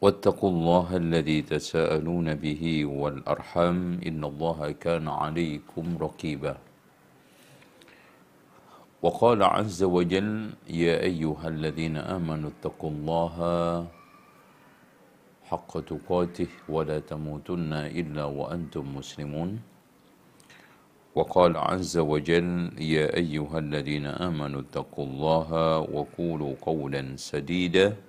واتقوا الله الذي تساءلون به والأرحام إن الله كان عليكم رقيبا. وقال عز وجل يا أيها الذين آمنوا اتقوا الله حق تقاته ولا تموتن إلا وأنتم مسلمون. وقال عز وجل يا أيها الذين آمنوا اتقوا الله وقولوا قولا سديدا.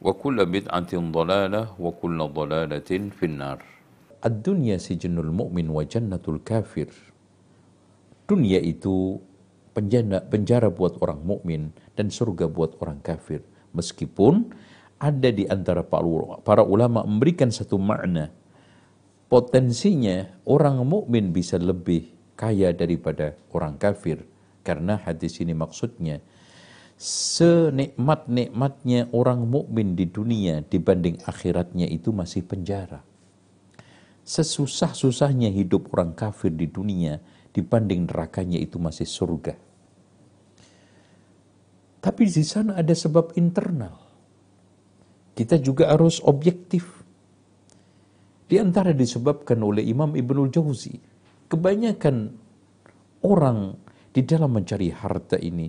wa kullu bid'atin dhalalah wa kullu dhalalatin finnar. Ad-dunya sijnul mu'min wa. Dunia itu penjara, penjara buat orang mukmin dan surga buat orang kafir. Meskipun ada di antara para ulama memberikan satu makna potensinya orang mukmin bisa lebih kaya daripada orang kafir karena hadis ini maksudnya senikmat-nikmatnya orang mukmin di dunia dibanding akhiratnya itu masih penjara. Sesusah-susahnya hidup orang kafir di dunia dibanding nerakanya itu masih surga. Tapi di sana ada sebab internal. Kita juga harus objektif. Di antara disebabkan oleh Imam Ibnul Jauzi, kebanyakan orang di dalam mencari harta ini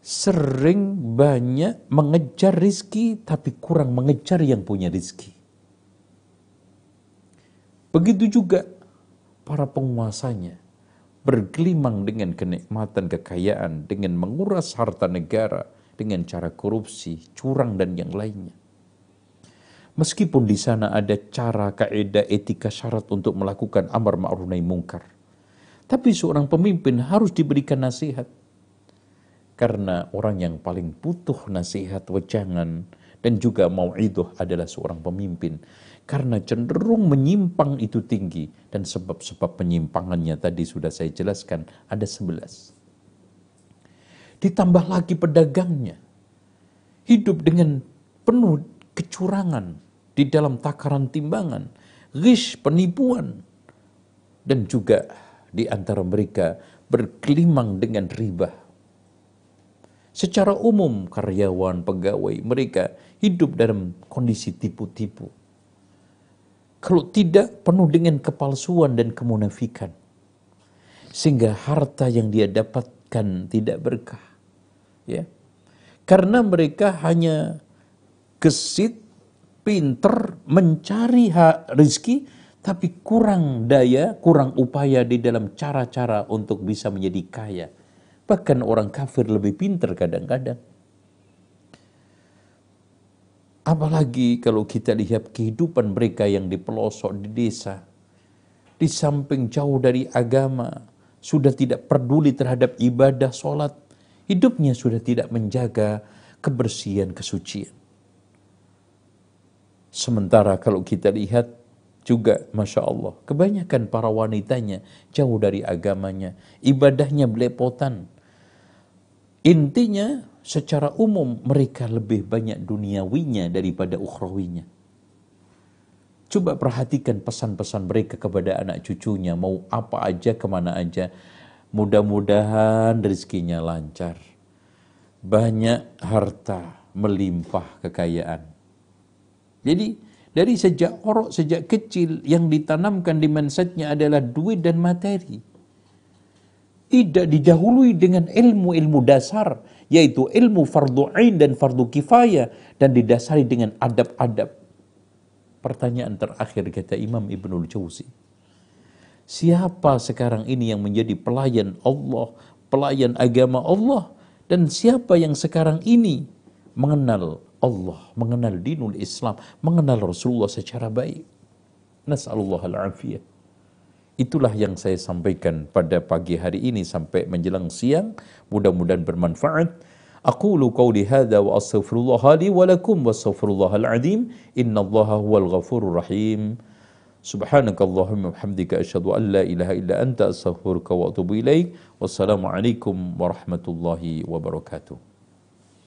sering banyak mengejar rizki tapi kurang mengejar yang punya rizki. Begitu juga para penguasanya bergelimang dengan kenikmatan kekayaan, dengan menguras harta negara, dengan cara korupsi, curang dan yang lainnya. Meskipun di sana ada cara, kaidah, etika, syarat untuk melakukan amar ma'ruf nahi mungkar. Tapi seorang pemimpin harus diberikan nasihat. Karena orang yang paling butuh nasihat, wejangan, dan juga mau'iduh adalah seorang pemimpin. Karena cenderung menyimpang itu tinggi. Dan sebab-sebab penyimpangannya tadi sudah saya jelaskan, ada sebelas. Ditambah lagi pedagangnya. Hidup dengan penuh kecurangan di dalam takaran timbangan. Gish, penipuan. Dan juga di antara mereka berkelimang dengan riba. Secara umum karyawan, pegawai mereka hidup dalam kondisi tipu-tipu. Kalau tidak penuh dengan kepalsuan dan kemunafikan. Sehingga harta yang dia dapatkan tidak berkah. Ya. Karena mereka hanya gesit, pinter, mencari hak rizki, tapi kurang daya, kurang upaya di dalam cara-cara untuk bisa menjadi kaya. Bahkan orang kafir lebih pinter kadang-kadang. Apalagi kalau kita lihat kehidupan mereka yang di pelosok di desa. Di samping jauh dari agama, sudah tidak peduli terhadap ibadah, sholat. Hidupnya sudah tidak menjaga kebersihan, kesucian. Sementara kalau kita lihat juga Masya Allah, kebanyakan para wanitanya jauh dari agamanya, ibadahnya belepotan. Intinya secara umum mereka lebih banyak duniawinya daripada ukhrawinya. Coba perhatikan pesan-pesan mereka kepada anak cucunya, mau apa aja, ke mana aja. Mudah-mudahan rezekinya lancar. Banyak harta, melimpah kekayaan. Jadi dari sejak orok, sejak kecil yang ditanamkan di mindsetnya adalah duit dan materi. Tidak didahului dengan ilmu-ilmu dasar, yaitu ilmu fardu ain dan fardu kifayah dan didasari dengan adab-adab Pertanyaan terakhir kata Imam Ibnul Jauzi. Siapa sekarang ini yang menjadi pelayan Allah, pelayan agama Allah, dan siapa yang sekarang ini mengenal Allah, mengenal dinul Islam, mengenal Rasulullah secara baik. Nas'alullah al-afiyah. Itulah yang saya sampaikan pada pagi hari ini sampai menjelang siang. Mudah-mudahan bermanfaat. Aku lu kau dihada wa asfurullahi wa lakum wa asfurullah aladim. Inna Allah wa alghafur rahim. Subhanaka Allahumma hamdika ashadu alla ilaha illa anta asfurka wa atubu ilaih. Wassalamu alaikum warahmatullahi wabarakatuh.